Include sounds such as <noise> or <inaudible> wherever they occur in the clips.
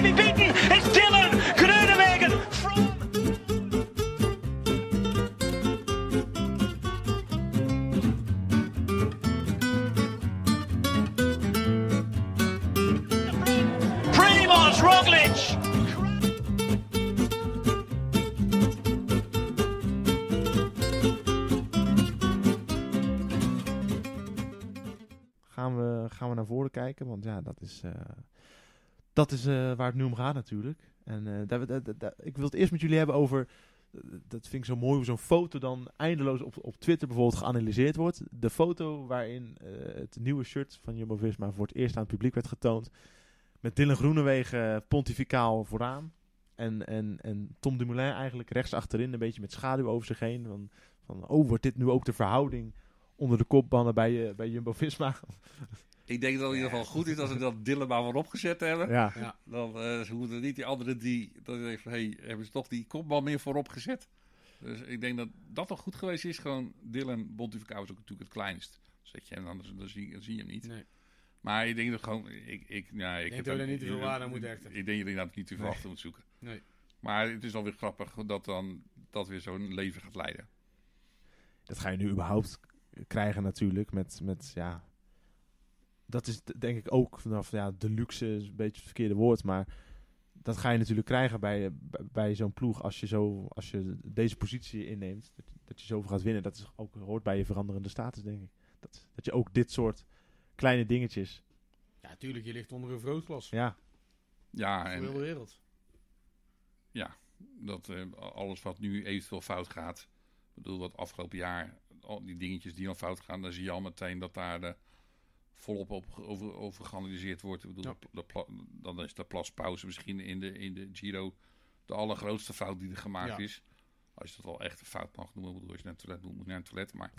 going to be beaten. It's Dylan Groenewegen. Primoz Roglic. Gaan we, gaan we naar voren kijken, want ja, dat is, eh, dat is eh, waar het nu om gaat natuurlijk. En eh, daar, daar- ik wil het eerst met jullie hebben over, eh, dat vind ik zo mooi, hoe zo'n foto dan eindeloos op, op Twitter bijvoorbeeld geanalyseerd wordt. De foto waarin het nieuwe shirt van Jumbo-Visma voor het eerst aan het publiek werd getoond. Met Dylan Groenewegen pontificaal vooraan. En, en, en Tom Dumoulin eigenlijk rechts achterin, een beetje met schaduw over zich heen. Van, van oh, wordt dit nu ook de verhouding onder de kopbannen bij, eh, bij Jumbo-Visma? Ik denk dat het in ieder geval goed is dat ze dat Dylan maar voorop gezet hebben. Ja. Ja. Dan eh, ze moeten niet die andere die... Dat denkt van, hey, hebben ze toch die kopbal meer voorop gezet? Dus ik denk dat dat toch goed geweest is. Gewoon Dylan Bontificao is ook natuurlijk het kleinst. Zet je hem dan, dan, zie, dan zie je hem niet. Nee. Maar ik denk dat gewoon... Ik, ik, ja, ik denk heb dat er niet te veel waarde aan moeten hechten. Ik denk dat je daar niet te veel Nee. achter moet zoeken. Nee. Maar het is alweer grappig dat dan dat weer zo'n leven gaat leiden. Dat ga je nu überhaupt krijgen natuurlijk. Met, met ja. Dat is denk ik ook vanaf ja, de luxe is een beetje het verkeerde woord. Maar dat ga je natuurlijk krijgen bij, bij, bij zo'n ploeg. Als je, zo, als je deze positie inneemt. Dat, dat je zoveel gaat winnen. Dat is ook, hoort bij je veranderende status, denk ik. Dat, dat je ook dit soort kleine dingetjes. Ja, tuurlijk, je ligt onder een vergrootglas. Ja, Ja, Voor en de wereld. dat eh, alles wat nu eventueel fout gaat. Ik bedoel, dat afgelopen jaar, al die dingetjes die dan fout gaan, dan zie je al meteen dat daar eh, volop op, over, over geanalyseerd wordt. Ik bedoel, Ja. de, de pla- dan is de plaspauze misschien in de, in de Giro de allergrootste fout die er gemaakt Ja. is. Als je dat wel echt een fout mag noemen. Ik bedoel, als je naar het toilet moet, moet je naar het toilet. Maar,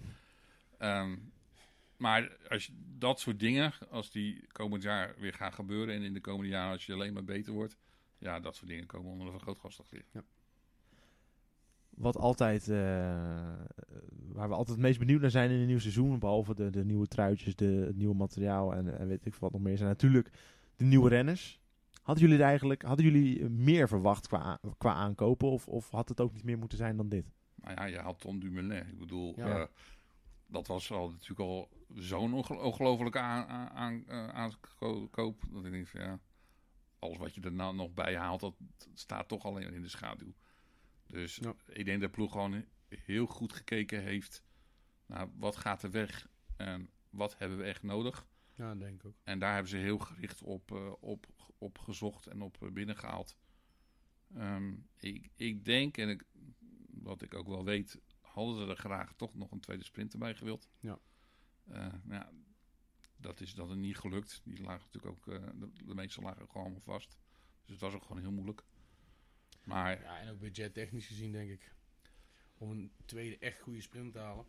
ehm, maar als je, dat soort dingen, als die komend jaar weer gaan gebeuren... en in de komende jaren als je alleen maar beter wordt... ja, dat soort dingen komen onder een vergrootglas te liggen. Wat altijd, eh, waar we altijd het meest benieuwd naar zijn in een nieuw seizoen, behalve de, de nieuwe truitjes, de, het nieuwe materiaal en, en weet ik veel wat nog meer, zijn natuurlijk de nieuwe renners. Hadden jullie, eigenlijk, hadden jullie meer verwacht qua, qua aankopen of, of had het ook niet meer moeten zijn dan dit? Nou ja, je had Tom Dumoulin. Ik bedoel, Ja. eh, dat was al natuurlijk al zo'n onge- ongelofelijke eh, aankoop. Dat ik denk van ja, alles wat je er nou nog bij haalt, dat staat toch alleen in de schaduw. Dus Ja. ik denk dat de ploeg gewoon heel goed gekeken heeft naar wat gaat er weg en wat hebben we echt nodig. Ja, denk ik ook. En daar hebben ze heel gericht op, eh, op, op gezocht en op eh, binnengehaald. Ehm, ik, ik denk, en ik, wat ik ook wel weet, hadden ze er graag toch nog een tweede sprinter bij gewild. Ja. Eh, nou ja, dat is dat er niet gelukt. Die lagen natuurlijk ook, eh, de, de meeste lagen gewoon allemaal vast. Dus het was ook gewoon heel moeilijk. Maar Ja, en ook budgettechnisch gezien denk ik. Om een tweede echt goede sprint te halen.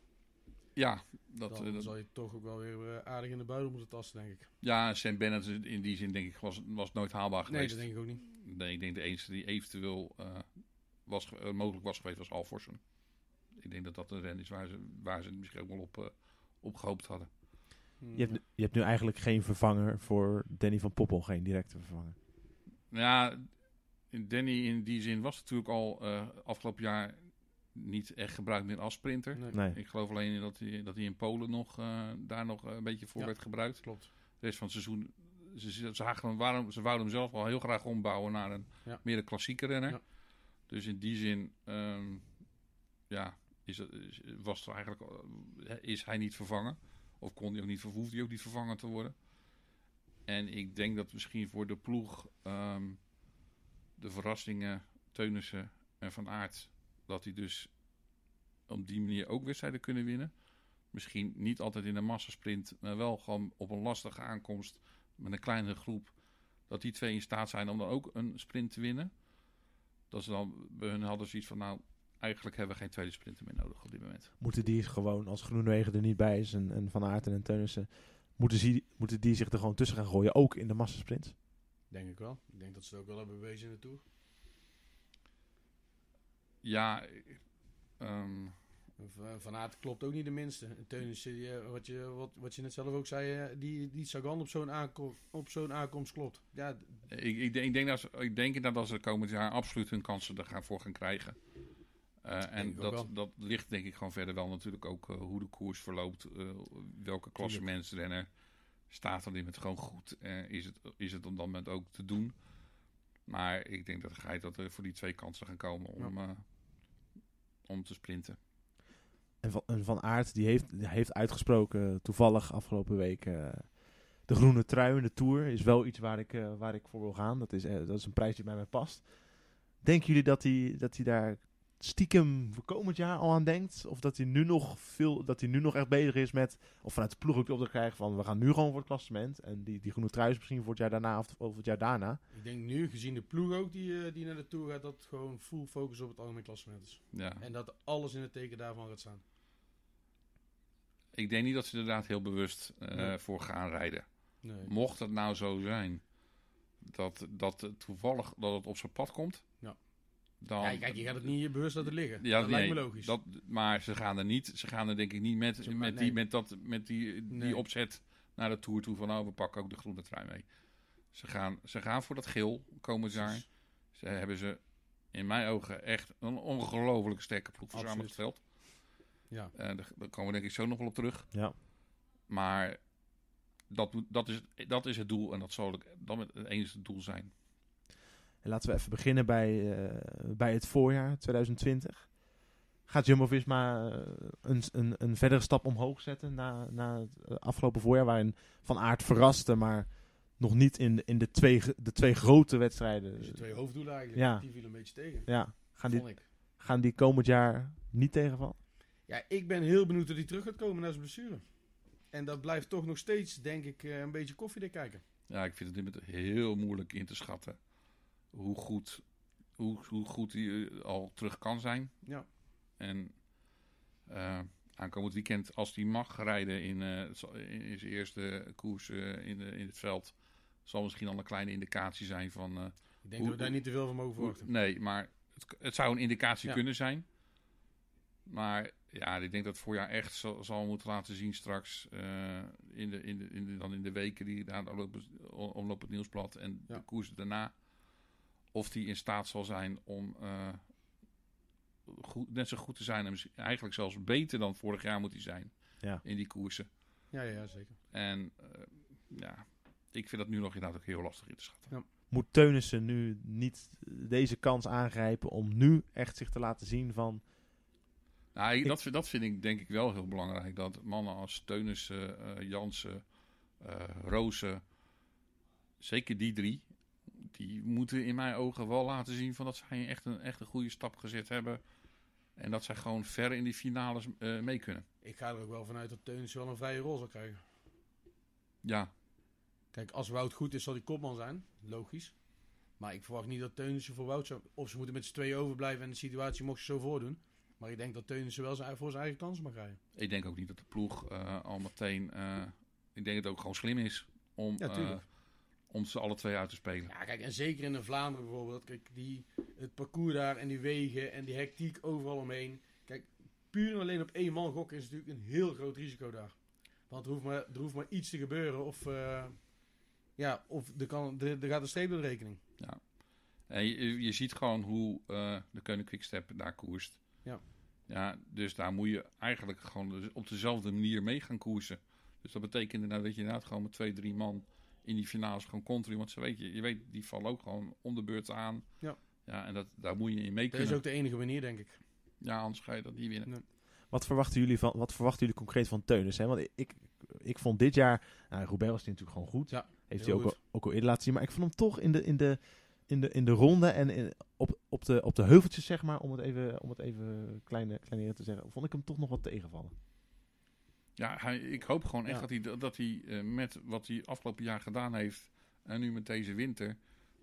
ja, dat, dan eh, dat- zal je toch ook wel weer eh, aardig in de buidel moeten tasten, denk ik. ja, Sam Bennett in die zin denk ik was, was nooit haalbaar Nee, geweest. dat denk ik ook niet. Nee, ik denk de enige die eventueel eh, was, ge- mogelijk was geweest was Alforsen. Ik denk dat dat een ren is waar ze, waar ze het misschien ook wel op, eh, op gehoopt hadden. Hm, Je hebt, nu- je hebt nu eigenlijk geen vervanger voor Danny van Poppel, geen directe vervanger. Nou ja, Danny in die zin was natuurlijk al eh, afgelopen jaar niet echt gebruikt meer als sprinter. Nee. Nee. Ik geloof alleen dat hij, dat hij in Polen nog, eh, daar nog een beetje voor Ja. werd gebruikt. Klopt. De rest van het seizoen, ze, zagen hem, waarom, ze wouden hem zelf al heel graag ombouwen naar een Ja. meer een klassieke renner. Ja. Dus in die zin, ehm, ja, is was er eigenlijk, eh, is hij niet vervangen. Of kon hij ook niet, hoefde hij ook niet vervangen te worden. En ik denk dat misschien voor de ploeg ehm, de verrassingen Teunissen en Van Aert, dat hij dus op die manier ook wedstrijden kunnen winnen. Misschien niet altijd in een massasprint, maar wel gewoon op een lastige aankomst met een kleinere groep. Dat die twee in staat zijn om dan ook een sprint te winnen. Dat ze dan, bij hun hadden zoiets van, nou, eigenlijk hebben we geen tweede sprinter meer nodig op dit moment. Moeten die gewoon, als Groenewegen er niet bij is en, Van Aerten en Teunissen, moeten, die, moeten die zich er gewoon tussen gaan gooien, ook in de massasprint? Denk ik wel. Ik denk dat ze het ook wel hebben bewezen in de Tour. Ja, ehm, Van- Aert klopt ook niet de minste. En Teunissen, eh, wat, je, wat, wat je net zelf ook zei, eh, die, die Sagan op zo'n aankom, op zo'n aankomst klopt. Ja, Ik, ik, denk- ik, denk dat ze, ik denk dat ze komend jaar absoluut hun kansen er gaan voor gaan krijgen. En dat, dat ligt denk ik gewoon verder wel natuurlijk ook hoe de koers verloopt. welke klassementsrenner staat er met gewoon goed. eh, is, het, is het op dat moment ook te doen. Maar ik denk dat Geit dat er voor die twee kansen gaan komen om, eh, om te sprinten. En Van, en van Aert die heeft, die heeft uitgesproken toevallig afgelopen week eh, de groene trui in de Tour is wel iets waar ik, eh, waar ik voor wil gaan. Dat is, dat is een prijs die bij mij past. Denken jullie dat hij, dat hij daar stiekem voor komend jaar al aan denkt? Of dat hij nu nog veel, dat hij nu nog echt bezig is met, of vanuit de ploeg ook de opdracht krijgt van we gaan nu gewoon voor het klassement. En die, die groene trui is misschien voor het jaar daarna of, of het jaar daarna. ik denk nu, gezien de ploeg ook die, eh, die naar de Tour gaat, dat het gewoon full focus op het algemeen klassement is. Ja. En dat alles in het teken daarvan gaat staan. Ik denk niet dat ze er inderdaad heel bewust eh, Nee. voor gaan rijden. Nee. Mocht het nou zo zijn dat, dat het toevallig dat het op zijn pad komt. Dan. Ja, kijk, je gaat het niet bewust laten liggen. Ja, dat nee, lijkt me logisch. Dat, maar ze gaan er niet, ze gaan er denk ik niet met, met, die, met, dat, met die, die Nee. opzet naar de Tour toe van oh, we pakken ook de groene trui mee. Ze gaan, ze gaan voor dat geel komend jaar. Ze hebben ze in mijn ogen echt een ongelooflijk sterke ploeg samengesteld. Ja. Eh, daar, daar komen we denk ik zo nog wel op terug. Ja. Maar dat, moet- dat, is, dat is het doel en dat zal ook dan het enige doel zijn. En laten we even beginnen bij, eh, bij het voorjaar 2020. Gaat Jumbo-Visma eh, een, een, een verdere stap omhoog zetten na, na het eh, afgelopen voorjaar... waarin Van Aert verraste, maar nog niet in, de- in de, twee, de twee grote wedstrijden. Dus je twee hoofddoelen eigenlijk, Ja. die viel een beetje tegen. Ja, gaan die, gaan die komend jaar niet tegenvallen? Ja, ik ben heel benieuwd of hij terug gaat komen naar zijn blessure. En dat blijft toch nog steeds, denk ik, eh, een beetje koffiedik kijken. Ja, ik vind het dit moment heel moeilijk in te schatten hoe goed, hoe, hoe goed hij eh, al terug kan zijn. Ja. En eh, aankomend weekend, als hij mag rijden in, eh, in zijn eerste koers in, de, in het veld, zal misschien al een kleine indicatie zijn van. Ik denk Hoe- dat we daar niet te veel van mogen verwachten. nee, maar het, het zou een indicatie Ja. kunnen zijn. Maar ja, ik denk dat het voorjaar echt zal, zal moeten laten zien straks. in de, in de, in de, dan in de weken die de omloop, het nieuwsblad en Ja. de koers daarna. Of die in staat zal zijn om eh, goed, net zo goed te zijn. En eigenlijk zelfs beter dan vorig jaar moet hij zijn. Ja. In die koersen. Ja, ja, zeker. En eh, ja, ik vind dat nu nog inderdaad ook heel lastig in te schatten. Moet Teunissen nu niet deze kans aangrijpen om nu echt zich te laten zien van... Nou, ik- Ik- dat, vind- dat vind ik denk ik wel heel belangrijk. Dat mannen als Teunissen, eh Jansen, eh Rozen, zeker die drie, die moeten in mijn ogen wel laten zien van dat zij echt een, echt een goede stap gezet hebben. En dat zij gewoon ver in die finales eh, mee kunnen. Ik ga er ook wel vanuit dat Teunis wel een vrije rol zal krijgen. Ja, Kijk, als Wout goed is, zal hij kopman zijn. Logisch. Maar ik verwacht niet dat Teunissen voor Wout zou... Of ze moeten met z'n tweeën overblijven en de situatie mocht zich zo voordoen. Maar ik denk dat Teunissen wel zijn, voor zijn eigen kansen mag rijden. ik denk ook niet dat de ploeg eh, al meteen... eh, ik denk dat het ook gewoon slim is om, Ja, tuurlijk. Om ze alle twee uit te spelen. Ja, kijk, en zeker in de Vlaanderen bijvoorbeeld. Kijk, die, het parcours daar en die wegen en die hectiek overal omheen. Kijk, puur en alleen op één man gokken is natuurlijk een heel groot risico daar. Want er hoeft maar, er hoeft maar iets te gebeuren of... eh, ja, of er, kan, er, er gaat een streep door de rekening. En je, je ziet gewoon hoe eh, de Koning Quickstep daar koerst. Ja. Ja, dus daar moet je eigenlijk gewoon dus op dezelfde manier mee gaan koersen. Dus dat betekent inderdaad dat je inderdaad gewoon met twee, drie man in die finales gewoon continu. Want ze weet je, je weet, die vallen ook gewoon om de beurt aan. Ja. Ja, en dat, daar moet je in mee Dat kunnen. is ook de enige manier, denk ik. Ja, anders ga je dat niet winnen. Wat verwachten jullie, van, wat verwachten jullie concreet van Teunissen? hè? Want ik, ik, vond dit jaar... Nou, Roubaix was natuurlijk gewoon goed. Ja, Heeft hij ook al, ook al eerder laten zien. Maar ik vond hem toch in de, in de, in de, in de ronde en in, op, op, de, op de heuveltjes, zeg maar... Om het even, om het even kleine, kleiner te zeggen... Vond ik hem toch nog wat tegenvallen. Ja, hij, ik hoop gewoon echt Ja. dat hij, dat hij eh, met wat hij afgelopen jaar gedaan heeft. En nu met deze winter.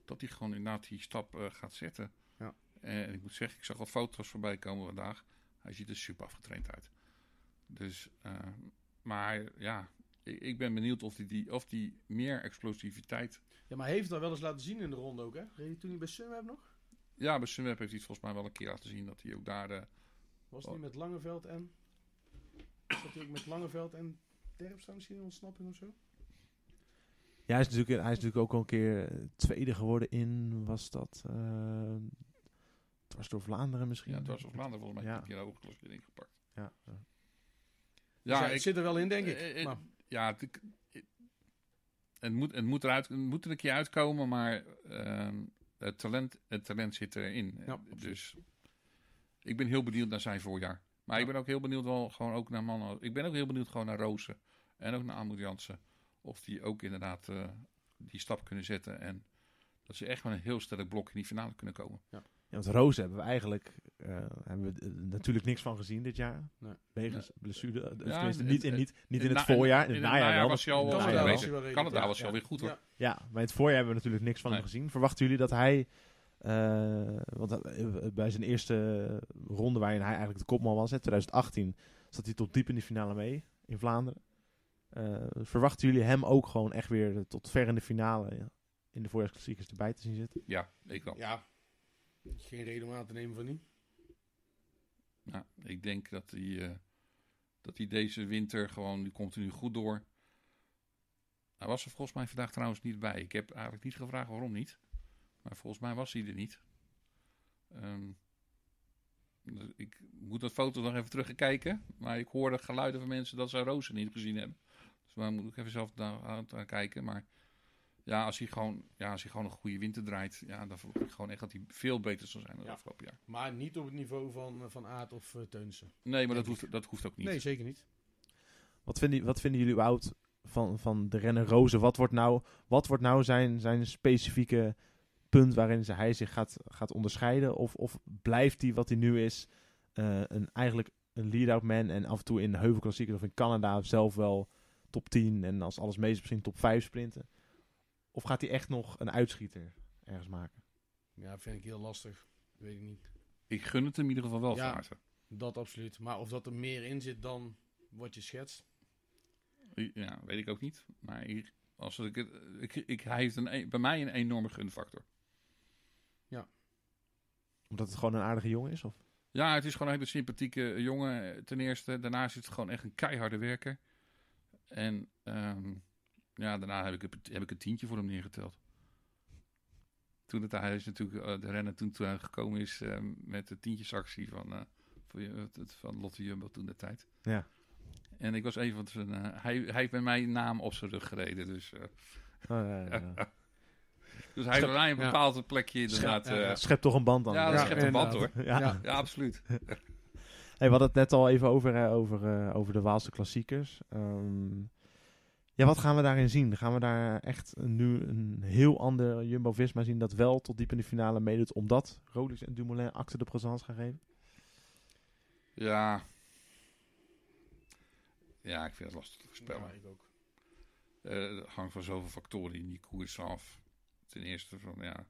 Dat hij gewoon inderdaad die stap eh, gaat zetten. Ja. En ik moet zeggen, ik zag al foto's voorbij komen vandaag. Hij ziet er super afgetraind uit. Dus, eh, maar ja, ik, ik ben benieuwd of hij die, of die meer explosiviteit. Ja, maar hij heeft dat wel eens laten zien in de ronde ook, hè? Reed hij toen niet bij Sunweb nog? Ja, bij Sunweb heeft hij het volgens mij wel een keer laten zien dat hij ook daar Was het niet met Langeveld en... Ook met Langeveld en Terpstra misschien een ontsnapping of zo? Ja, hij is natuurlijk, hij is natuurlijk ook al een keer eh, tweede geworden in, was dat, eh dwars door Vlaanderen misschien? Ja, het was op Vlaanderen volgens mij. Ja. Heb je ook glas weer ingepakt. Ja, ja. Ja, het ik, zit er wel in, denk ik. eh, maar, ja het, ik- het, moet, het, moet eruit, het moet er een keer uitkomen, maar ehm, het, talent, het talent zit erin. Ja, dus ik ben heel benieuwd naar zijn voorjaar. Maar ik ben ook heel benieuwd wel gewoon ook naar mannen. Ik ben ook heel benieuwd gewoon naar Rozen en ook naar Amoud Jansen. Of die ook inderdaad eh, die stap kunnen zetten en dat ze echt met een heel sterk blok in die finale kunnen komen. Ja, want Roos hebben we eigenlijk eh, hebben we, natuurlijk niks van gezien dit jaar. Nee. Wegens blessure. eh, Ja, niet in, niet, niet in in het na- voorjaar. in In het het najaar najaar wel. was hij al wel Canada was wel. hij wel ja. wel weer goed hoor. Ja. Ja, maar in het voorjaar hebben we natuurlijk niks van hem gezien. Verwachten jullie dat hij, want eh, bij zijn eerste ronde waarin hij eigenlijk de kopman was, in 2018, zat hij tot diep in de finale mee in Vlaanderen. Eh, verwachten jullie hem ook gewoon echt weer tot ver in de finale ja, in de voorjaarsklassiekers erbij te zien zitten? Ja, ik wel. Ja, geen reden om aan te nemen van niet. Nou, ik denk dat hij, eh, dat hij deze winter gewoon, die komt er nu goed door. Hij was er volgens mij vandaag trouwens niet bij. Ik heb eigenlijk niet gevraagd waarom niet. Maar volgens mij was hij er niet. Ehm, dus ik moet dat foto nog even terugkijken. Maar ik hoorde geluiden van mensen dat ze Rozen niet gezien hebben. Dus daar moet ik even zelf naar, kijken. Maar ja, als hij gewoon, ja, als hij gewoon een goede winter draait, ja, dan verwacht ik gewoon echt dat hij veel beter zal zijn dan Ja. afgelopen jaar. Maar niet op het niveau van, eh, van Aard of uh, Teunissen. Nee, maar dat hoeft, dat hoeft ook niet. Nee, zeker niet. Wat vinden, wat vinden jullie überhaupt van, van de renner Rozen? Wat wordt nou, wat wordt nou zijn, zijn specifieke punt waarin ze- hij zich gaat, gaat onderscheiden? Of, of blijft hij wat hij nu is, eh, een, eigenlijk een lead-out man en af en toe in de heuvelklassiekers of in Canada zelf wel top 10 en als alles mee is misschien top 5 sprinten? Of gaat hij echt nog een uitschieter ergens maken? Ja, vind ik heel lastig. Weet ik niet. Ik gun het hem in ieder geval wel Ja. Dat absoluut. Maar of dat er meer in zit dan wat je schetst. Ja, weet ik ook niet. Maar als ik, het- ik, ik, hij heeft een, e- bij mij een enorme gunfactor. Omdat het gewoon een aardige jongen is? Of? Ja, het is gewoon een hele sympathieke jongen eh, ten eerste. Daarnaast is het gewoon echt een keiharde werker. En ehm, ja, daarna heb ik, een- heb ik een tientje voor hem neergeteld. Toen het, hij is natuurlijk eh, de renner toen, toen gekomen is eh, met de tientjesactie van, eh, voor je- het- het- van Lotte Jumbo toen de tijd. Ja. En ik was even van zijn. eh, hij, hij heeft met mij een naam op zijn rug gereden. Dus, eh, Oh, ja, ja, ja. <laughs> dus hij mij een ja. bepaald plekje inderdaad. ja, ja. eh, Schept toch een band dan? Ja, dat schept een band, hoor. Ja. Ja. ja, absoluut. <laughs> Hey, we hadden het net al even over, eh, over, eh, over de Waalse klassiekers. Ehm, ja, wat gaan we daarin zien? Gaan we daar echt nu een heel ander Jumbo-Visma zien dat wel tot diep in de finale meedoet, omdat Rolex en Dumoulin acte de présence gaan geven? Ja. Ja, ik vind het lastig te voorspellen. Ja, ik ook. Eh, het hangt van zoveel factoren in die koers af. Ten eerste van ja,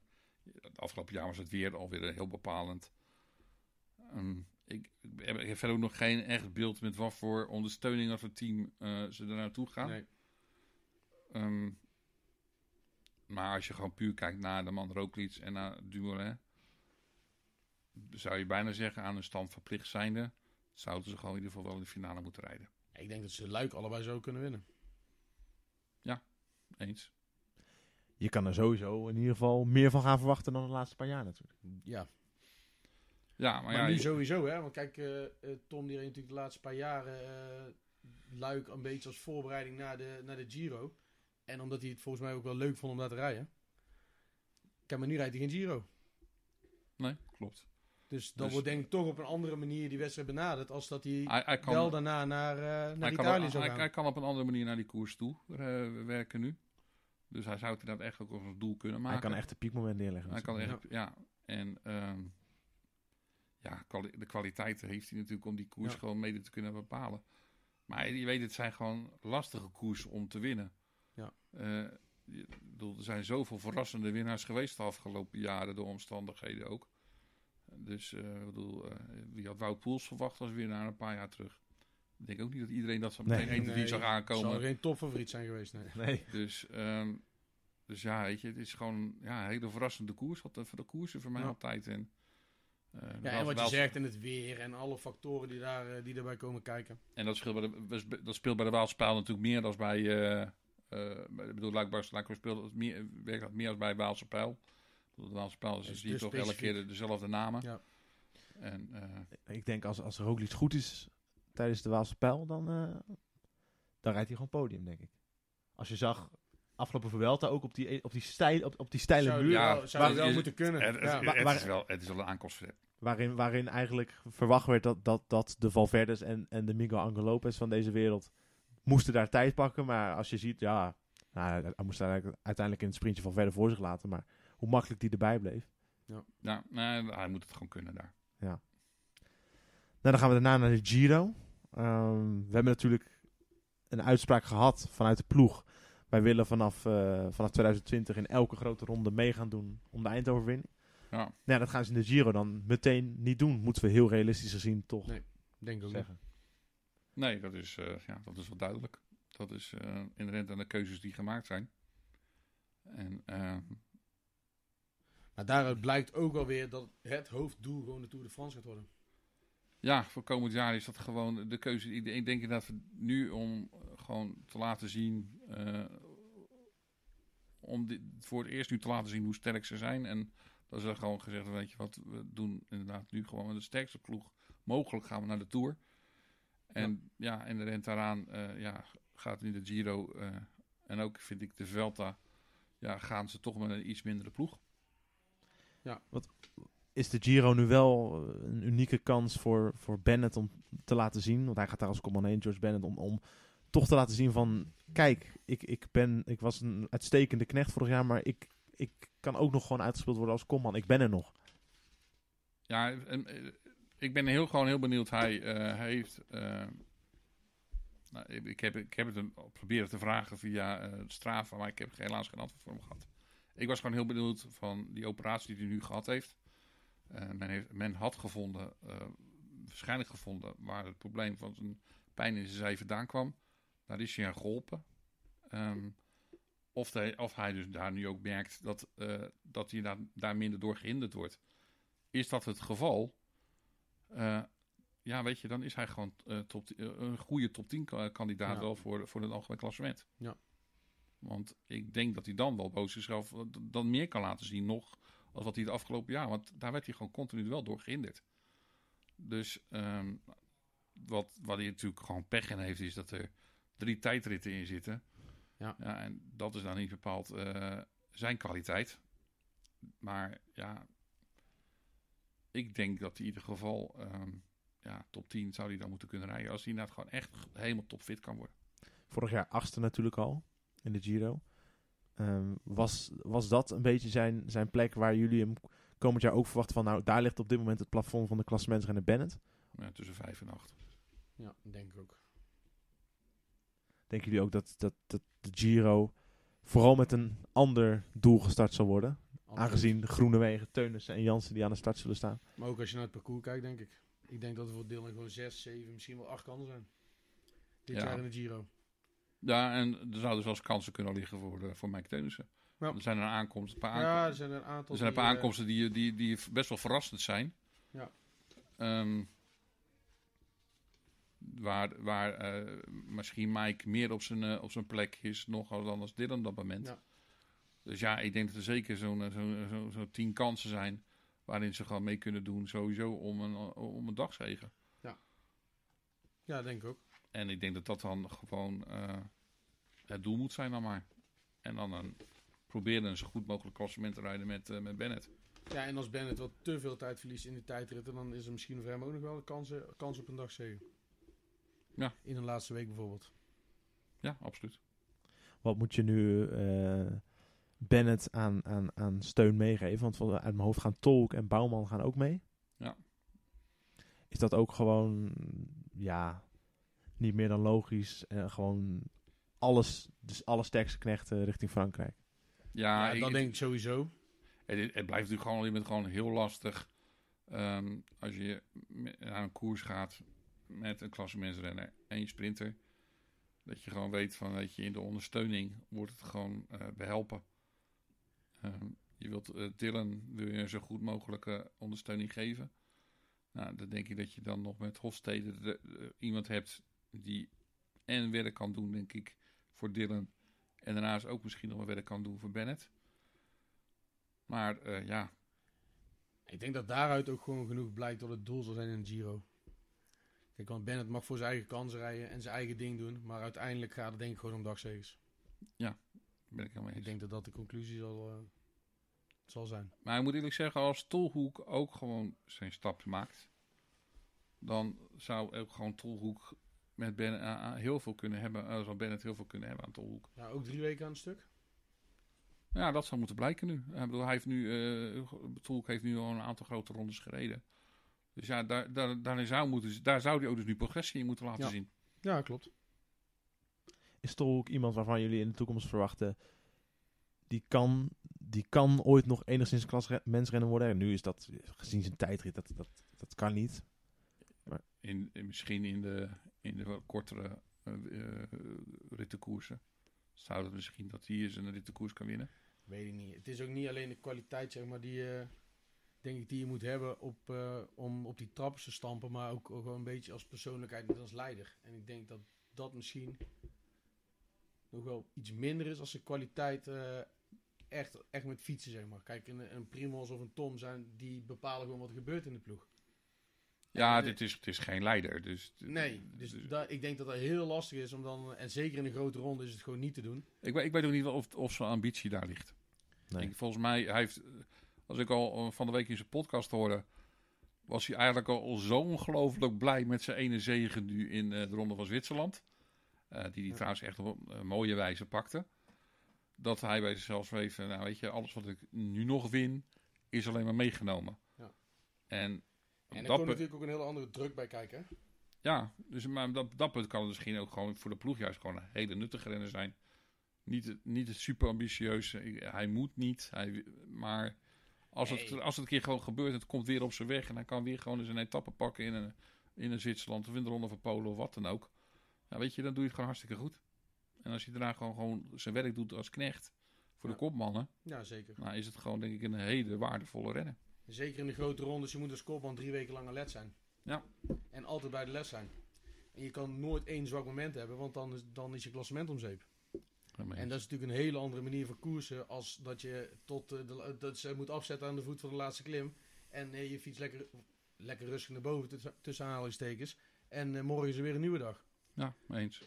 het afgelopen jaar was het weer alweer heel bepalend. Ehm, ik, ik heb ik heb verder ook nog geen echt beeld met wat voor ondersteuning of het team eh, ze er naartoe gaan. Nee. Ehm, maar als je gewoon puur kijkt naar de man Roglic en naar Dumoulin, zou je bijna zeggen aan een stand verplicht zijnde, zouden ze gewoon in ieder geval wel in de finale moeten rijden. Ik denk dat ze Luik allebei zo kunnen winnen. Eens. Je kan er sowieso in ieder geval meer van gaan verwachten dan de laatste paar jaar natuurlijk. Ja, Ja, maar, maar, ja, nu je- sowieso, hè. Want kijk, eh, eh, Tom die reed natuurlijk de laatste paar jaren eh, Luik een beetje als voorbereiding naar de, naar de Giro. En omdat hij het volgens mij ook wel leuk vond om daar te rijden. Kijk, maar nu rijdt hij geen Giro. nee, klopt. Dus dan Dus- wordt denk ik toch op een andere manier die wedstrijd benaderd. Als dat hij Hij, hij kan, wel daarna naar, eh, naar hij, kan, Italië zou hij, gaan. hij kan op een andere manier naar die koers toe eh, werken nu. Dus hij zou het inderdaad echt ook als een doel kunnen maken. Hij kan echt een piekmoment neerleggen. Hij kan echt, ja. En ehm, ja, de kwaliteiten heeft hij natuurlijk om die koers Ja. gewoon mede te kunnen bepalen. Maar je weet, het zijn gewoon lastige koersen om te winnen. Ja. Eh, ik bedoel, er zijn zoveel verrassende winnaars geweest de afgelopen jaren, door omstandigheden ook. Dus eh, ik bedoel, eh, wie had Wout Poels verwacht als winnaar een paar jaar terug? Ik denk ook niet dat iedereen dat zo Nee. meteen 1 2 Nee, zag Zou aankomen. geen topfavoriet zijn geweest, nee. Nee. Dus, ehm, dus ja, weet je, het is gewoon ja, een hele verrassende koers. Wat, voor de koersen voor mij Ja. altijd. En, Eh, Ja, en wat je zegt en het weer en alle factoren die, daar, eh, die daarbij komen kijken. En dat, speelt bij de, dat speelt bij de Waalspijl natuurlijk meer dan bij... eh eh, ik bedoel, Luik Luik speelt het meer, werkt dat meer als bij Waalse Pijl. De Waalse Pijl is, zie je toch elke keer de- dezelfde namen. Ja. En eh, Ik denk als, als Roglic goed is tijdens de Waalse Pijl, dan, eh, dan rijdt hij gewoon podium, denk ik. Als je zag afgelopen Vuelta ook op die, op die, steil, op, op die steile zou muur, Ja, zou maar wel moeten kunnen. het, het, ja. Waar- het is wel, het is wel een aankomstverzet. waarin, waarin eigenlijk verwacht werd dat, dat, dat de Valverdes en, en de Miguel Angel Lopez van deze wereld moesten daar tijd pakken. Maar als je ziet, ja, nou, hij moest eigenlijk uiteindelijk in het sprintje van verder voor zich laten. Maar hoe makkelijk die erbij bleef. Nou, nee, hij moet het gewoon kunnen daar. Nou, dan gaan we daarna naar de Giro. Ehm, we hebben natuurlijk een uitspraak gehad vanuit de ploeg. Wij willen vanaf, eh, vanaf 2020 in elke grote ronde mee gaan doen om de eindoverwinning. Ja. Nou, ja, dat gaan ze in de Giro dan meteen niet doen. Moeten we heel realistisch gezien toch Nee. Denk ook niet. zeggen. Nee, dat is, eh, ja, dat is wel duidelijk. Dat is eh inherent aan de keuzes die gemaakt zijn. En eh, Maar daaruit blijkt ook alweer dat het hoofddoel gewoon de Tour de France gaat worden. Ja, voor komend jaar is dat gewoon de keuze. Ik, ik denk dat we nu om eh, gewoon te laten zien. eh, om dit, voor het eerst nu te laten zien hoe sterk ze zijn. En dat is er gewoon gezegd, weet je wat, we doen inderdaad nu gewoon met de sterkste ploeg mogelijk gaan we naar de Tour. En ja, en de rent daaraan eh, ja, gaat nu de Giro eh, en ook vind ik de Velta, ja, gaan ze toch met een iets mindere ploeg. Is de Giro nu wel eh, een unieke kans voor, voor Bennett om te laten zien? Want hij gaat daar als command heen, George Bennett, om, om toch te laten zien van... Kijk, ik, ik, ben, ik was een uitstekende knecht vorig jaar, maar ik, ik kan ook nog gewoon uitgespeeld worden als komman. Ik ben er nog. Ja, eh, ik ben heel, gewoon heel benieuwd. Hij eh, heeft. nou, ik, heb, ik heb het hem proberen te vragen via Strava, maar ik heb helaas geen antwoord voor hem gehad. Ik was gewoon heel benieuwd van die operatie die hij nu gehad heeft. Eh, men, heeft men had gevonden, eh, waarschijnlijk gevonden, waar het probleem van zijn pijn in zijn zij vandaan kwam. Daar is hij aan geholpen. Ehm, of, hij, of hij dus daar nu ook merkt dat, eh, dat hij daar, daar minder door gehinderd wordt. Is dat het geval? Ja, weet je, dan is hij gewoon top, een goede top 10 ka- kandidaat Ja. wel voor, voor het algemeen klassement. Ja. Want ik denk dat hij dan wel boven zichzelf dan meer kan laten zien nog als wat hij de afgelopen jaar. Want daar werd hij gewoon continu wel door gehinderd. Dus ehm, wat, wat hij natuurlijk gewoon pech in heeft, is dat er drie tijdritten in zitten. Ja. en dat is dan niet bepaald eh, zijn kwaliteit. Maar ja, ik denk dat hij in ieder geval ehm, ja, top 10 zou hij dan moeten kunnen rijden. Als hij inderdaad gewoon echt helemaal topfit kan worden. Vorig jaar achtste natuurlijk al in de Giro. Ehm, was, was dat een beetje zijn, zijn plek waar jullie hem komend jaar ook verwachten van... Nou, daar ligt op dit moment het plafond van de klassementsrenner Bennett. Ja, tussen 5 en 8. Ja, denk ik ook. Denken jullie ook dat, dat, dat de Giro vooral met een ander doel gestart zal worden? Absoluut. Aangezien Groenewegen, Teunissen en Jansen die aan de start zullen staan. Maar ook als je naar het parcours kijkt, denk ik. Ik denk dat er voor Dylan gewoon 6, 7, misschien wel 8 kansen zijn. Dit Ja. jaar in de Giro. Ja, en er zouden zelfs kansen kunnen liggen voor, de, voor Mike Teunissen. Ja. Er zijn een aankomst, een paar Ja, er aankomsten. zijn een aantal. er zijn een die, paar eh, aankomsten die, die, die best wel verrassend zijn. Ja. Ehm, waar waar eh, misschien Mike meer op zijn, eh, op zijn plek is nog dan als Dylan op dat moment. Ja. Dus ja, ik denk dat er zeker zo'n eh, zo'n zo, zo tien kansen zijn waarin ze gewoon mee kunnen doen sowieso om een, om een dagzegen. Ja, denk ik ook. En ik denk dat dat dan gewoon eh, het doel moet zijn dan maar. En dan een, proberen een zo goed mogelijk klassement te rijden met, eh, met Bennett. Ja, en als Bennett wat te veel tijd verliest in de tijdritten, dan is er misschien voor hem ook nog wel een kans, eh, kans op een dagzegen. Ja. In een laatste week bijvoorbeeld. Ja, absoluut. Wat moet je nu eh, Bennett aan, aan, aan steun meegeven? Want van- uit mijn hoofd gaan Tolk en Bouwman gaan ook mee. Ja. Is dat ook gewoon, ja, niet meer dan logisch? En gewoon alles, dus alle sterkste knechten richting Frankrijk. Ja, Ja, ik- dat denk ik sowieso. Het, het blijft natuurlijk gewoon, je bent gewoon heel lastig ehm, als je aan een koers gaat met een klassementsrenner en je sprinter. Dat je gewoon weet van, weet je, in de ondersteuning wordt het gewoon eh, behelpen. Ehm, je wilt eh, Dylan wil je een zo goed mogelijke ondersteuning geven. Nou, dan denk ik dat je dan nog met Hofstede de- de- iemand hebt die en werk kan doen, denk ik, voor Dylan. En daarnaast ook misschien nog wat werk kan doen voor Bennett. Maar eh, ja, Ik denk dat daaruit ook gewoon genoeg blijkt dat het doel zal zijn in Giro. Kijk, want Bennett mag voor zijn eigen kansen rijden en zijn eigen ding doen. Maar uiteindelijk gaat het denk ik gewoon om dagzegers. ben ik helemaal Ik eens. denk dat dat de conclusie zal, eh, zal zijn. Maar ik moet eerlijk zeggen, als Tolhoek ook gewoon zijn stap maakt, dan zou ook gewoon Tolhoek met Bennett eh, eh, heel veel kunnen hebben. eh, zou Bennett heel veel kunnen hebben aan Tolhoek. Ja, ook drie weken aan het stuk. Ja, dat zou moeten blijken nu. Ik bedoel, hij heeft nu, eh Tolhoek heeft nu al een aantal grote rondes gereden. Dus ja, daar, daar, daar, zou, moeten, daar zou hij ook dus nu progressie in moeten laten Ja. zien. Ja, klopt. Is Tolhoek iemand waarvan jullie in de toekomst verwachten... Die kan, die kan ooit nog enigszins klasmensrenner worden. En nu is dat, gezien zijn tijdrit, dat, dat, dat kan niet. In, in- misschien in de, in de kortere eh, rittenkoersen. Zou het misschien dat hij eens een rittenkoers kan winnen. Weet ik niet. Het is ook niet alleen de kwaliteit, zeg maar, die, denk ik, die je moet hebben op, eh, om op die trappen te stampen. Maar ook gewoon een beetje als persoonlijkheid en als leider. En ik denk dat dat misschien nog wel iets minder is als de kwaliteit echt, echt met fietsen, zeg maar. Kijk, een, een Primoz of een Tom zijn, die bepalen gewoon wat er gebeurt in de ploeg. Ja, dit is, het is geen leider. Dus, Nee, dus daar- ik denk dat dat heel lastig is om dan, en zeker in een grote ronde is het gewoon niet te doen. ik, weet, ik weet ook niet of, of zijn ambitie daar ligt. Nee. Ik, volgens mij, hij heeft, als ik al eh, van de week in zijn podcast hoorde, was hij eigenlijk al zo ongelooflijk blij met zijn ene zegen nu in eh, de Ronde van Zwitserland. Eh, die hij Ja. trouwens echt op een mooie wijze pakte. Dat hij bij zichzelf schreef, van, nou weet je, alles wat ik nu nog win, is alleen maar meegenomen. Ja. En, En er komt punt- natuurlijk ook een hele andere druk bij kijken. hè? ja, dus maar op dat, dat punt kan het misschien ook gewoon voor de ploeg juist gewoon een hele nuttige renner zijn. Niet, het- niet het super ambitieuze. Ik- Hij moet niet. Hij, maar als, het, als het een keer gewoon gebeurt, het komt weer op zijn weg. En hij kan weer gewoon eens een etappe pakken in een, in een Zwitserland of in de Ronde van Polen of wat dan ook. Ja, weet je, dan doe je het gewoon hartstikke goed. En als je daarna gewoon, gewoon zijn werk doet als knecht voor de kopmannen, Ja, zeker. nou is het gewoon denk ik een hele waardevolle renner. Zeker in de grote rondes, je moet als kopman drie weken lang alert zijn. Ja. En altijd bij de les zijn. En je kan nooit één zwak moment hebben, want dan is, dan is je klassement om zeep. En dat is natuurlijk een hele andere manier van koersen als dat je tot eh, de, dat ze moet afzetten aan de voet van de laatste klim. En eh, je fiets lekker, lekker rustig naar boven tussen, aanhalingstekens. En eh, morgen is er weer een nieuwe dag. Ja, eens.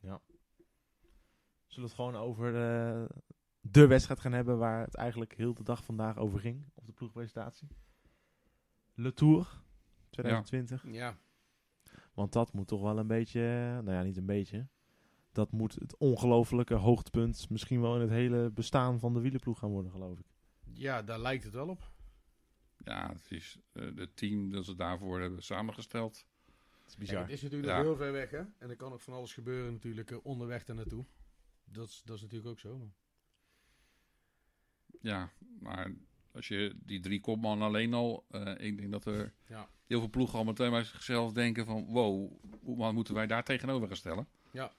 Zullen we het gewoon over de wedstrijd gaan hebben waar het eigenlijk heel de dag vandaag over ging op de ploegpresentatie? Le Tour 2020. Ja, Want dat moet toch wel een beetje, nou ja, niet een beetje. Dat moet het ongelofelijke hoogtepunt misschien wel in het hele bestaan van de wielerploeg gaan worden, geloof ik. ja daar lijkt het wel op. Ja, het is eh, het team dat ze daarvoor hebben samengesteld. Het is Kijk, bizar. het is natuurlijk Ja. nog heel ver weg, hè? En er kan nog van alles gebeuren natuurlijk eh, onderweg daar naartoe. Dat is, dat is natuurlijk ook zo. maar- Ja, maar als je die drie kopmannen alleen al... eh, ik denk dat er Ja. heel veel ploegen al meteen bij zichzelf denken van... Wow, hoe moeten wij daar tegenover gaan stellen? Ja.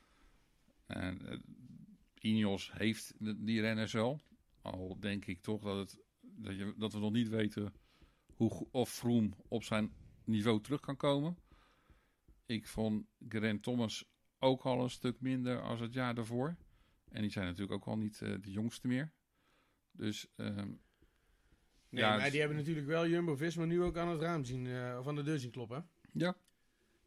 En eh, Ineos heeft de- die renners wel. Al denk ik toch dat, het, dat, je, dat we nog niet weten hoe, of Froome op zijn niveau terug kan komen. Ik vond Geraint Thomas ook al een stuk minder als het jaar daarvoor. En die zijn natuurlijk ook al niet eh, de jongste meer. Dus ehm, Nee, Ja, maar het- die hebben natuurlijk wel Jumbo-Visma nu ook aan het raam zien, eh, of aan de deur zien kloppen. ja,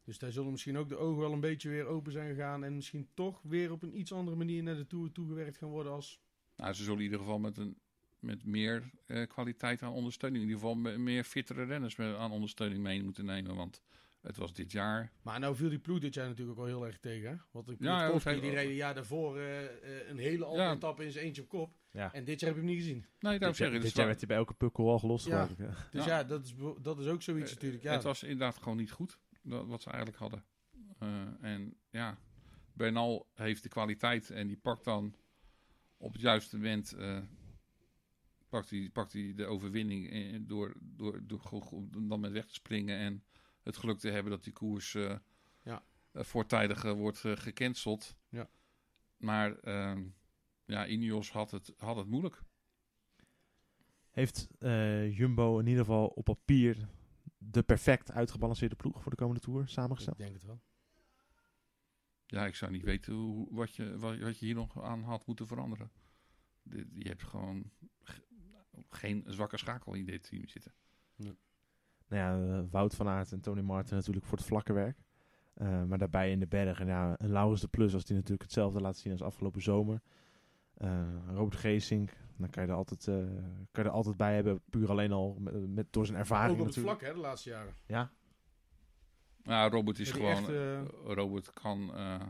Dus daar zullen misschien ook de ogen wel een beetje weer open zijn gegaan. En misschien toch weer op een iets andere manier naar de Tour toegewerkt gaan worden als... nou, ze zullen in ieder geval met, een, met meer eh, kwaliteit aan ondersteuning, in ieder geval met meer fittere renners met, aan ondersteuning mee moeten nemen. Want het was dit jaar. Maar nou viel die ploeg dit jaar natuurlijk ook wel heel erg tegen. hè? Want Ja, heeft- die reden jaar daarvoor eh, eh, een hele andere Ja. etappe in zijn eentje op kop. Ja. En dit jaar heb je hem niet gezien. Nee, daarom Dit, zeg jaar, ik. dit jaar was- werd hij bij elke pukkel al gelost, Ja. Dus Ja. ja, dat, is, dat is ook zoiets Eh, natuurlijk. Ja. Het was inderdaad gewoon niet goed, dat- wat ze eigenlijk hadden. Eh, en ja, Bernal heeft de kwaliteit en die pakt dan op het juiste moment eh, pakt hij, pakt hij de overwinning door, door, door go- dan met weg te springen en het geluk te hebben dat die koers eh, Ja. eh, voortijdig eh, wordt gecanceld. Ja. Maar ehm, ja, Ineos had het, had het moeilijk. Heeft eh, Jumbo in ieder geval op papier de perfect uitgebalanceerde ploeg voor de komende Tour samengesteld? Ik denk het wel. Ja, ik zou niet weten hoe, wat, je, wat, wat je hier nog aan had moeten veranderen. Dit- Je hebt gewoon ge- geen zwakke schakel in dit team zitten. Nou ja, eh, Wout van Aert en Tony Martin natuurlijk voor het vlakke werk. Eh, maar daarbij in de bergen, ja, een Laurens de Plus als die natuurlijk hetzelfde laat zien als afgelopen zomer. Eh, Robert Geesink, dan kan je, er altijd, eh, kan je er altijd bij hebben, puur alleen al met, met, door zijn ervaring Ook op het natuurlijk. vlak, hè, de laatste jaren. Ja, Nou, Robert is gewoon. echt, Robert kan, eh,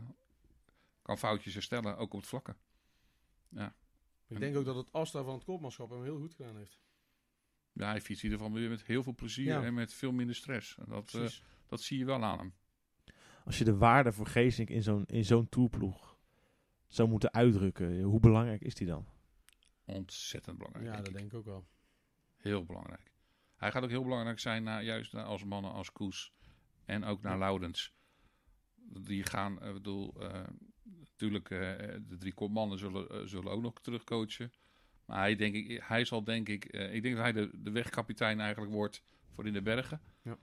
kan foutjes herstellen, ook op het vlakke. Ik denk ook dat het Asta van het kopmanschap hem heel goed gedaan heeft. Ja, hij fietst in ieder geval weer met heel veel plezier Ja. en met veel minder stress. En dat, eh, dat zie je wel aan hem. als je de waarde voor Geesink in zo'n, in zo'n toerploeg zou moeten uitdrukken, hoe belangrijk is die dan? Ontzettend belangrijk. ja, denk dat ik. denk ik ook wel. Heel belangrijk. Hij gaat ook heel belangrijk zijn naar, juist naar als mannen als Koes en ook naar Laurens. Die gaan, ik bedoel, eh, natuurlijk, eh, de drie kopmannen zullen, eh, zullen ook nog terugcoachen. Maar hij, denk ik, hij zal denk ik, eh, ik denk dat hij de, de wegkapitein eigenlijk wordt voor in de bergen. Ja.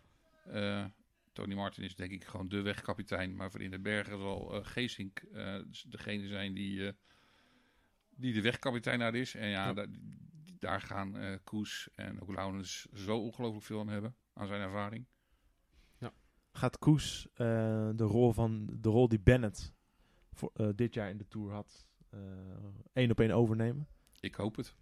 Eh, Tony Martin is denk ik gewoon de wegkapitein. Maar voor in de bergen zal eh Geesink eh, degene zijn die, die de wegkapitein daar is. En ja, Ja. daar, daar gaan Koes en ook Laurens zo ongelooflijk veel aan hebben. Aan zijn ervaring. Gaat Koes de, rol van, de rol die Bennett voor, dit jaar in de Tour had, één op één overnemen? Ik hoop het.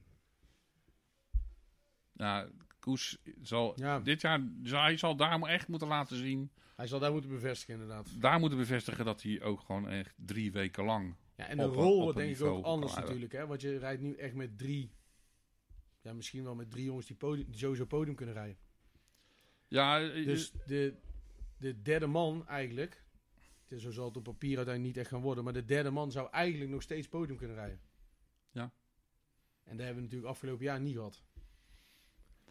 Nou, Koes zal Ja, dit jaar, hij zal daar echt moeten laten zien. hij zal daar moeten bevestigen inderdaad. Daar moeten bevestigen dat hij ook gewoon echt drie weken lang. Ja, en de Op rol wordt denk ik ook anders natuurlijk. Hè? Want je rijdt nu echt met drie... Ja, misschien wel met drie jongens die, podium, die sowieso podium kunnen rijden. Ja, eh, Dus de, de derde man eigenlijk... Het is, zo zal het op papier uiteindelijk niet echt gaan worden. Maar de derde man zou eigenlijk nog steeds podium kunnen rijden. Ja. En dat hebben we natuurlijk afgelopen jaar niet gehad.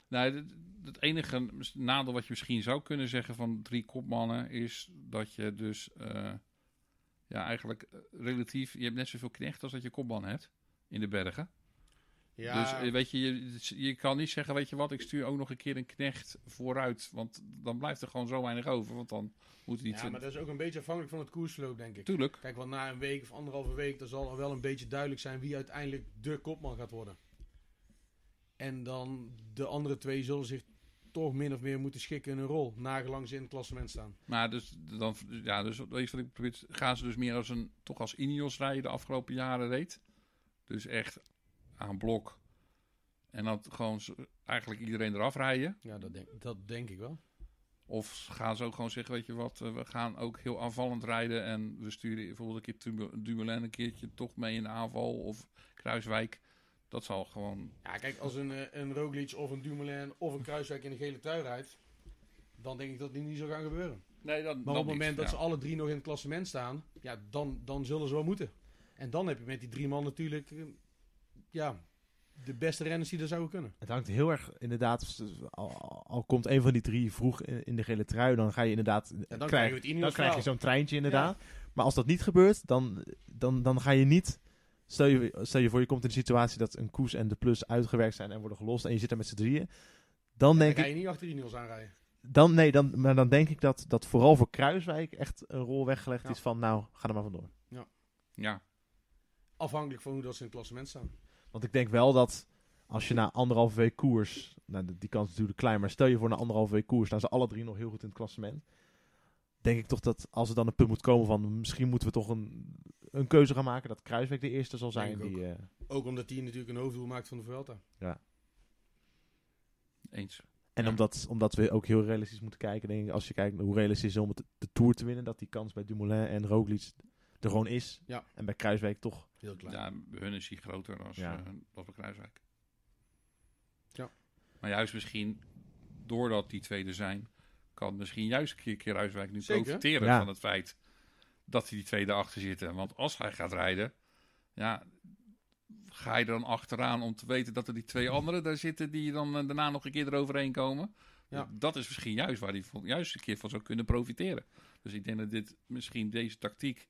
Nou, het, enige nadeel wat je misschien zou kunnen zeggen van drie kopmannen is dat je dus eh, ja, eigenlijk eh, relatief, je hebt net zoveel knecht als dat je kopman hebt in de bergen. Ja, Dus eh, weet je, je, je kan niet zeggen, weet je wat, ik stuur ook nog een keer een knecht vooruit, want dan blijft er gewoon zo weinig over, want dan moet hij niet... ja, maar dat is ook een beetje afhankelijk van het koersverloop, denk ik. Tuurlijk, Kijk, want na een week of anderhalve week, dan zal er wel een beetje duidelijk zijn wie uiteindelijk de kopman gaat worden. En dan de andere twee zullen zich toch min of meer moeten schikken in hun rol, nagelang ze in het klassement staan. maar dus, dan, ja, dus weet je wat ik probeer, gaan ze dus meer als een, toch als Ineos rijden de afgelopen jaren reed. Dus echt aan blok. En dan gewoon zo- eigenlijk iedereen eraf rijden. Ja, dat denk, dat denk ik wel. Of gaan ze ook gewoon zeggen, weet je wat, eh, we gaan ook heel aanvallend rijden. En we sturen bijvoorbeeld een keer Dumoulin- een keertje toch mee in de aanval. Of Kruiswijk. Dat zal gewoon... Ja, kijk, als een, eh, een Roglic of een Dumoulin of een Kruiswijk in een gele trui rijdt, dan denk ik dat die niet zal gaan gebeuren. Nee, dan, Maar op het moment dat ze alle drie nog in het klassement staan, ja, dan, dan zullen ze wel moeten. En dan heb je met die drie man natuurlijk, eh, ja, de beste renners die er zouden kunnen. Het hangt heel erg inderdaad, al, al komt een van die drie vroeg in, in de gele trui, dan ga je inderdaad, Ja, dan krijg, Ineos dan krijg je zo'n treintje inderdaad. Maar als dat niet gebeurt, dan, dan, dan ga je niet, stel je, stel je voor je komt in de situatie dat een koers en de plus uitgewerkt zijn en worden gelost en je zit er met z'n drieën. Dan denk ga ik, je niet achter Ineos aanrijden. dan, nee, dan, maar dan denk ik dat, dat vooral voor Kruiswijk echt een rol weggelegd Ja. is van, nou, ga er maar vandoor. Ja, Afhankelijk van hoe dat ze in het klassement staan. Want ik denk wel dat als je na anderhalve week koers, nou, die kans is natuurlijk klein, maar stel je voor na anderhalve week koers, staan ze alle drie nog heel goed in het klassement. Denk ik toch dat als er dan een punt moet komen van misschien moeten we toch een, een keuze gaan maken, dat Kruiswijk de eerste zal zijn. Die, eh, Ook omdat hij natuurlijk een hoofddoel maakt van de Vuelta. eens. en Ja. omdat, omdat we ook heel realistisch moeten kijken, denk ik, als je kijkt naar hoe realistisch is om het, de Tour te winnen, dat die kans bij Dumoulin en Roglic er gewoon is. Ja. En bij Kruiswijk toch. Heel klein. Ja, hun is hij groter dan Ja. eh, dan bij Kruiswijk. Ja. Maar juist misschien, doordat die twee er zijn, kan misschien juist een keer Kruiswijk nu Zeker. profiteren Ja. van het feit dat hij die twee erachter zitten. Want als hij gaat rijden, ja, ga je er dan achteraan om te weten dat er die twee anderen daar zitten die dan eh, daarna nog een keer eroverheen komen. Ja. Dat is misschien juist waar hij van- juist een keer van zou kunnen profiteren. Dus ik denk dat dit misschien deze tactiek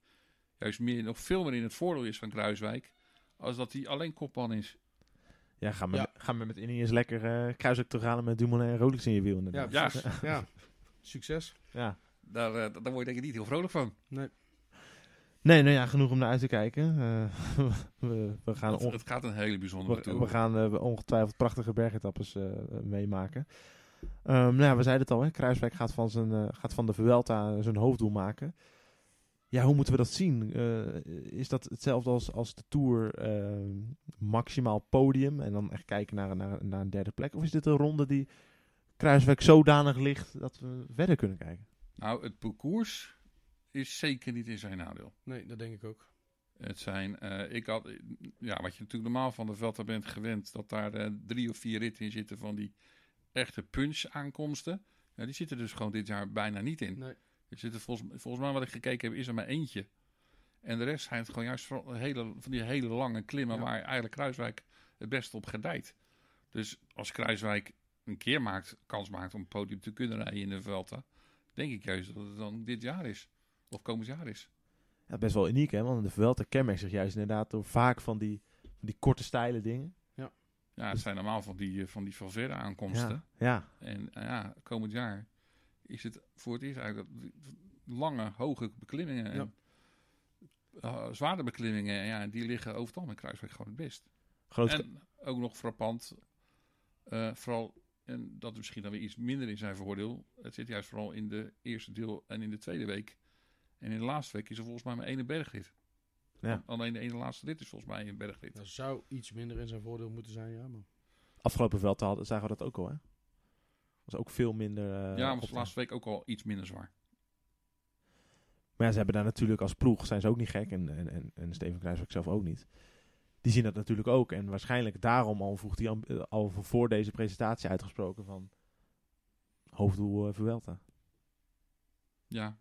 juist meer, nog veel meer in het voordeel is van Kruiswijk. Als dat hij alleen kopman is. Ja, ga maar, Ja. Ga maar met Ineos lekker eh kruiselijk te halen met Dumoulin en Rolex in je wiel. Ja, inderdaad. <laughs> Ja. Succes. ja. Daar, eh, daar word je denk ik niet heel vrolijk van. Nee, nou ja, genoeg om naar uit te kijken. Eh, <laughs> we, we gaan, Het, on- het gaat een hele bijzondere we, we gaan eh, ongetwijfeld prachtige bergetappes eh, meemaken. Ehm, nou ja, we zeiden het al, hè, Kruiswijk gaat van, zijn, eh, gaat van de Vuelta zijn hoofddoel maken. Ja, hoe moeten we dat zien? Eh, is dat hetzelfde als, als de Tour eh, maximaal podium en dan echt kijken naar, naar, naar een derde plek? Of is dit een ronde die Kruiswijk zodanig ligt dat we verder kunnen kijken? Nou, het parcours is zeker niet in zijn nadeel. Nee, dat denk ik ook. Het zijn, eh, ik had, ja, wat je natuurlijk normaal van de Velta bent gewend, dat daar eh, drie of vier ritten in zitten van die echte punch aankomsten. Ja, die zitten dus gewoon dit jaar bijna niet in. Nee. Er zitten volgens, volgens mij wat ik gekeken heb, is er maar eentje. En de rest zijn gewoon juist vooral hele, van die hele lange klimmen Ja. waar eigenlijk Kruiswijk het beste op gedijt. Dus als Kruiswijk een keer maakt, kans maakt om het podium te kunnen rijden in de Velta, denk ik juist dat het dan dit jaar is. Of komend jaar is. Ja, best wel uniek, hè? Want de Vuelta kenmerkt zich juist inderdaad door vaak van die, van die korte, steile dingen. Ja, het zijn normaal van die, eh, van die Valverde aankomsten. Ja, ja. En eh, ja, komend jaar is het voor het eerst eigenlijk dat lange, hoge beklimmingen. En, Ja. eh, zware beklimmingen, en ja, die liggen over het algemeen Kruiswijk gewoon het best. Groot, En ook nog frappant, eh, vooral, en dat is misschien dan weer iets minder in zijn voordeel. Het zit juist vooral in de eerste deel en in de tweede week. En in de laatste week is er volgens mij maar één bergrit. Ja. Alleen de ene laatste rit is volgens mij een bergrit. Dat zou iets minder in zijn voordeel moeten zijn, ja. Maar... Afgelopen hadden, zagen we dat ook al, hè? Was ook veel minder... eh, ja, was laatste week ook al iets minder zwaar. Maar ja, ze hebben daar natuurlijk als ploeg, zijn ze ook niet gek. En, en, en, en Steven Kruiswijk zelf ook niet. Die zien dat natuurlijk ook. En waarschijnlijk daarom al vroeg hij al, eh, al voor deze presentatie uitgesproken van... Hoofddoel eh, Vuelta. Ja,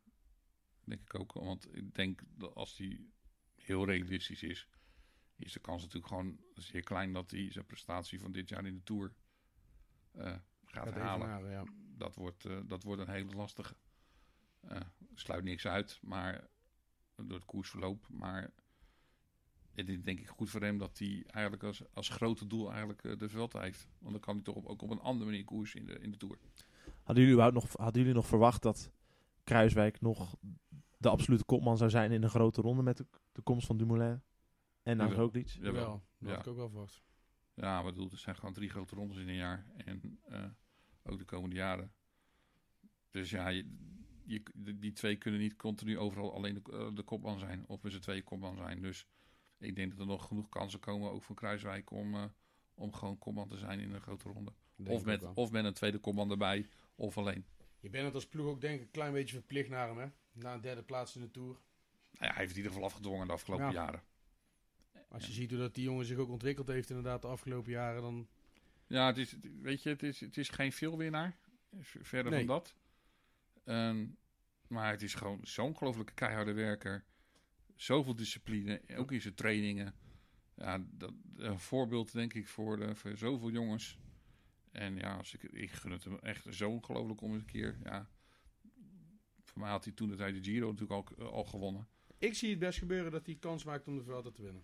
denk ik ook. Want ik denk dat als die heel realistisch is, is de kans natuurlijk gewoon zeer klein dat hij zijn prestatie van dit jaar in de Tour gaat halen. evenaren, ja. Dat wordt, eh, dat wordt een hele lastige. Eh sluit niks uit, maar door het koersverloop. Maar het is denk ik goed voor hem dat hij eigenlijk als, als grote doel eigenlijk eh, de veld heeft. Want dan kan hij toch op, ook op een andere manier koersen in de, in de Tour. Hadden jullie, nog, hadden jullie nog verwacht dat Kruiswijk nog de absolute kopman zou zijn in een grote ronde met de, de komst van Dumoulin en naar. Roglic? Jawel. Jawel, dat Ja. had ik ook wel verwacht. Ja, maar ik bedoel, er zijn gewoon drie grote rondes in een jaar. En eh, ook de komende jaren. Dus ja, je, je- die- twee kunnen niet continu overal alleen de, eh, de kopman zijn. Of met z'n tweeën kopman zijn. Dus ik denk dat er nog genoeg kansen komen, ook voor Kruiswijk, om, eh, om gewoon kopman te zijn in een grote ronde. Denk Of met, of met een tweede kopman erbij, of alleen. Je bent het als ploeg ook denk ik een klein beetje verplicht naar hem, hè? Na een derde plaats in de Tour. Nou ja, hij heeft het in ieder geval afgedwongen de afgelopen Ja. jaren. Als je ziet hoe dat die jongen zich ook ontwikkeld heeft inderdaad de afgelopen jaren, dan... Ja, het is, weet je, het is, het is geen veelwinnaar. V- Verder Nee. van dat. Ehm, maar het is gewoon zo'n ongelooflijke keiharde werker. Zoveel discipline, ook in zijn trainingen. Ja, dat, een voorbeeld denk ik voor, de, voor zoveel jongens. En ja, als ik, ik gun het hem echt zo ongelooflijk om eens een keer. Ja, voor mij had hij toen dat hij de Giro natuurlijk al, al gewonnen. Ik zie het best gebeuren dat hij kans maakt om de Vuelta te winnen.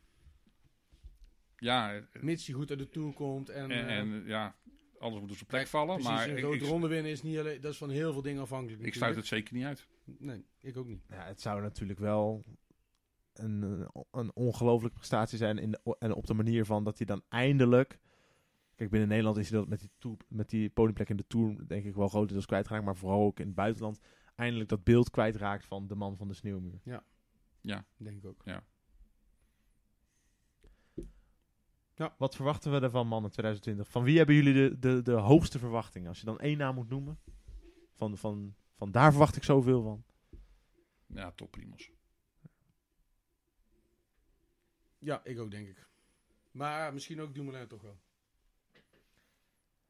Ja, Mits hij goed uit de Tour komt en... en, eh, ja, alles moet op zijn plek vallen. precies, Maar een grote ronde winnen is niet alleen... Dat is van heel veel dingen afhankelijk ik sluit het zeker niet uit. Nee, ik ook niet. Ja, het zou natuurlijk wel een, een ongelooflijke prestatie zijn. In de, en op de manier van dat hij dan eindelijk. Kijk, binnen Nederland is hij dat met die, tour, met die podiumplek in de Tour denk ik wel grotendeels kwijtgeraakt. Maar vooral ook in het buitenland eindelijk dat beeld kwijtraakt van de man van de sneeuwmuur. Denk ik ook. Wat verwachten we ervan, man, in 2020? Van wie hebben jullie de, de, de hoogste verwachtingen? Als je dan één naam moet noemen. Van, van, van daar verwacht ik zoveel van. Ja, top primos. Ja, ik ook denk ik. Maar misschien ook Dumoulin toch wel.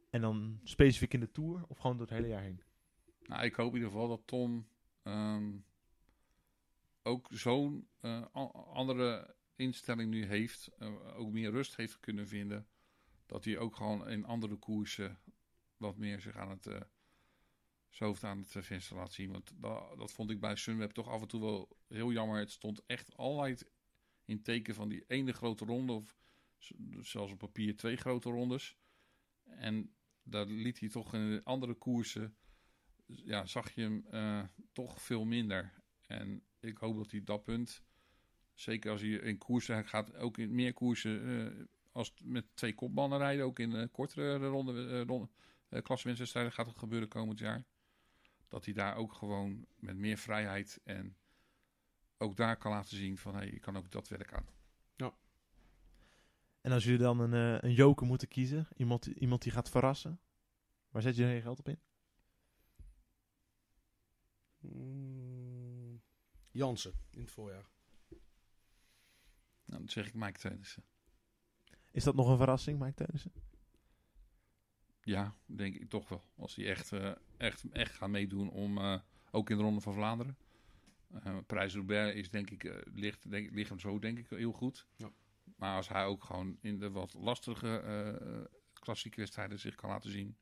En dan specifiek in de Tour of gewoon door het hele jaar heen? Nou, ik hoop in ieder geval dat Tom ehm, ook zo'n eh, andere instelling nu heeft, eh, ook meer rust heeft kunnen vinden, dat hij ook gewoon in andere koersen wat meer zich aan het uh, zo aan het uh, venster laat zien. Want da- dat vond ik bij Sunweb toch af en toe wel heel jammer. Het stond echt altijd in teken van die ene grote ronde of zelfs op papier twee grote rondes. En daar liet hij toch in andere koersen, ja, zag je hem eh, toch veel minder. En ik hoop dat hij dat punt, zeker als hij in koersen, gaat ook in meer koersen eh, als met twee kopmannen rijden, ook in eh, kortere ronde, ronde uh, klassementswedstrijden gaat het gebeuren komend jaar. Dat hij daar ook gewoon met meer vrijheid en ook daar kan laten zien van hé, hey, ik kan ook dat werk aan. En als jullie dan een, een joker moeten kiezen, iemand, iemand die gaat verrassen, waar zet je je geld op in? Mm, Jansen in het voorjaar. Nou, dan zeg ik Mike Teunissen. Is dat nog een verrassing, Mike Teunissen? Ja, denk ik toch wel. Als hij echt, eh, echt, echt gaat meedoen om eh, ook in de Ronde van Vlaanderen. Uh, Prijs Roubaix is denk ik, eh, ligt, denk, ligt hem zo denk ik heel goed. Ja. Maar als hij ook gewoon in de wat lastige eh, klassieke wedstrijden zich kan laten zien.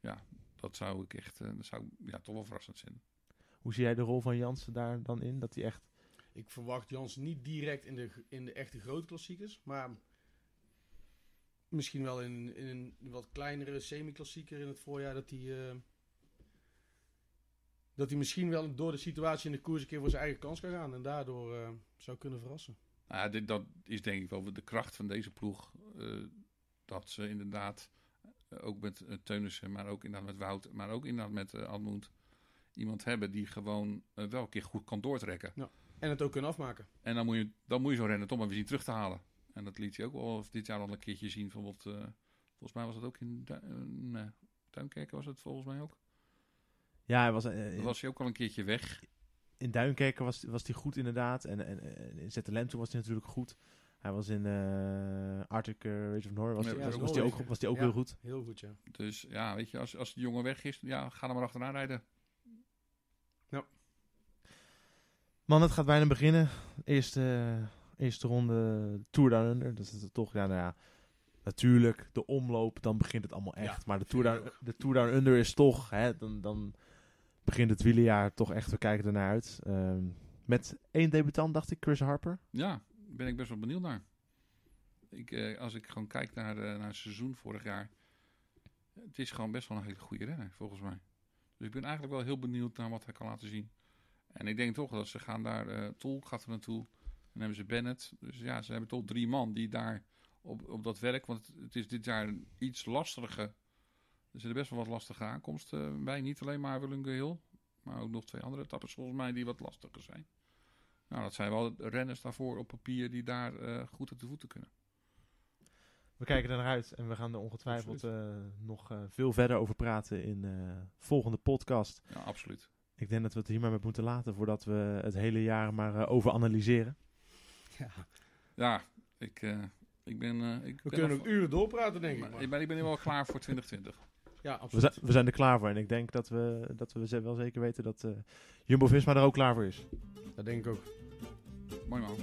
Ja, dat zou ik echt, eh, dat zou ja, toch wel verrassend vinden. Hoe zie jij de rol van Jansen daar dan in? Dat hij echt... Ik verwacht Jansen niet direct in de, in de echte grote klassiekers, maar misschien wel in, in een wat kleinere semi-klassieker in het voorjaar dat hij, eh, dat hij misschien wel door de situatie in de koers een keer voor zijn eigen kans kan gaan en daardoor eh, zou kunnen verrassen. Nou, ja, dit, dat is denk ik wel de kracht van deze ploeg. eh, dat ze inderdaad, ook met Teunissen, maar ook inderdaad met Wout, maar ook inderdaad met uh, iemand hebben die gewoon wel een keer goed kan doortrekken. En het ook kunnen afmaken. En dan moet je, dan moet je zo rennen om hem weer zien terug te halen. En dat liet hij ook wel dit jaar al een keertje zien. Bijvoorbeeld, eh, volgens mij was dat ook in eh, Duinkerken, was het volgens mij ook. Ja, hij was, eh, was hij ook al een keertje weg. in Duinkerken was, was hij goed inderdaad. En, en, en in ZLM toen was hij natuurlijk goed. Hij was in eh Arctic uh, Rage of North. Was, Ja, hij- was, hij ook, was hij ook Ja. heel goed. Heel goed, ja. Dus ja, weet je, als, als die jongen weg is, ja, ga er maar achteraan rijden. Man, het gaat bijna beginnen. Eerste, eerste ronde Tour Down Under. Dat is toch, ja, nou ja. Natuurlijk, de omloop, dan begint het allemaal echt. Ja, maar de Tour, Down, de Tour Down Under is toch, hè, dan, dan begint het wielerjaar toch echt, we kijken ernaar uit. Ehm, met één debutant, dacht ik, Chris Harper. Ja, ben ik best wel benieuwd naar. Ik, eh, als ik gewoon kijk naar, eh, naar het seizoen vorig jaar. Het is gewoon best wel een hele goede renner, volgens mij. Dus ik ben eigenlijk wel heel benieuwd naar wat hij kan laten zien. En ik denk toch dat ze gaan daar... eh Tol gaat er naartoe. Dan hebben ze Bennett. Dus ja, ze hebben toch drie man die daar op, op dat werk... Want het, is dit jaar een iets lastiger... Er zitten best wel wat lastige aankomsten bij. Niet alleen maar Hill, Maar ook nog twee andere etappes volgens mij die wat lastiger zijn. Nou, dat zijn wel renners daarvoor op papier die daar eh, goed op de voeten kunnen. We kijken er naar uit en we gaan er ongetwijfeld eh, nog veel verder over praten in de volgende podcast. Ja, absoluut. Ik denk dat we het hier maar met moeten laten voordat we het hele jaar maar eh, over analyseren. Ja. Ja, ik, eh, ik ben... eh, ik We ben kunnen nog- ook uren doorpraten, denk ik. maar Maar. ik ben, ik ben nu wel klaar voor 2020. <laughs> Ja, We absoluut. zijn, we zijn er klaar voor en ik denk dat we, dat we wel zeker weten dat eh Jumbo-Visma er ook klaar voor is. Dat denk ik ook. Mooi man.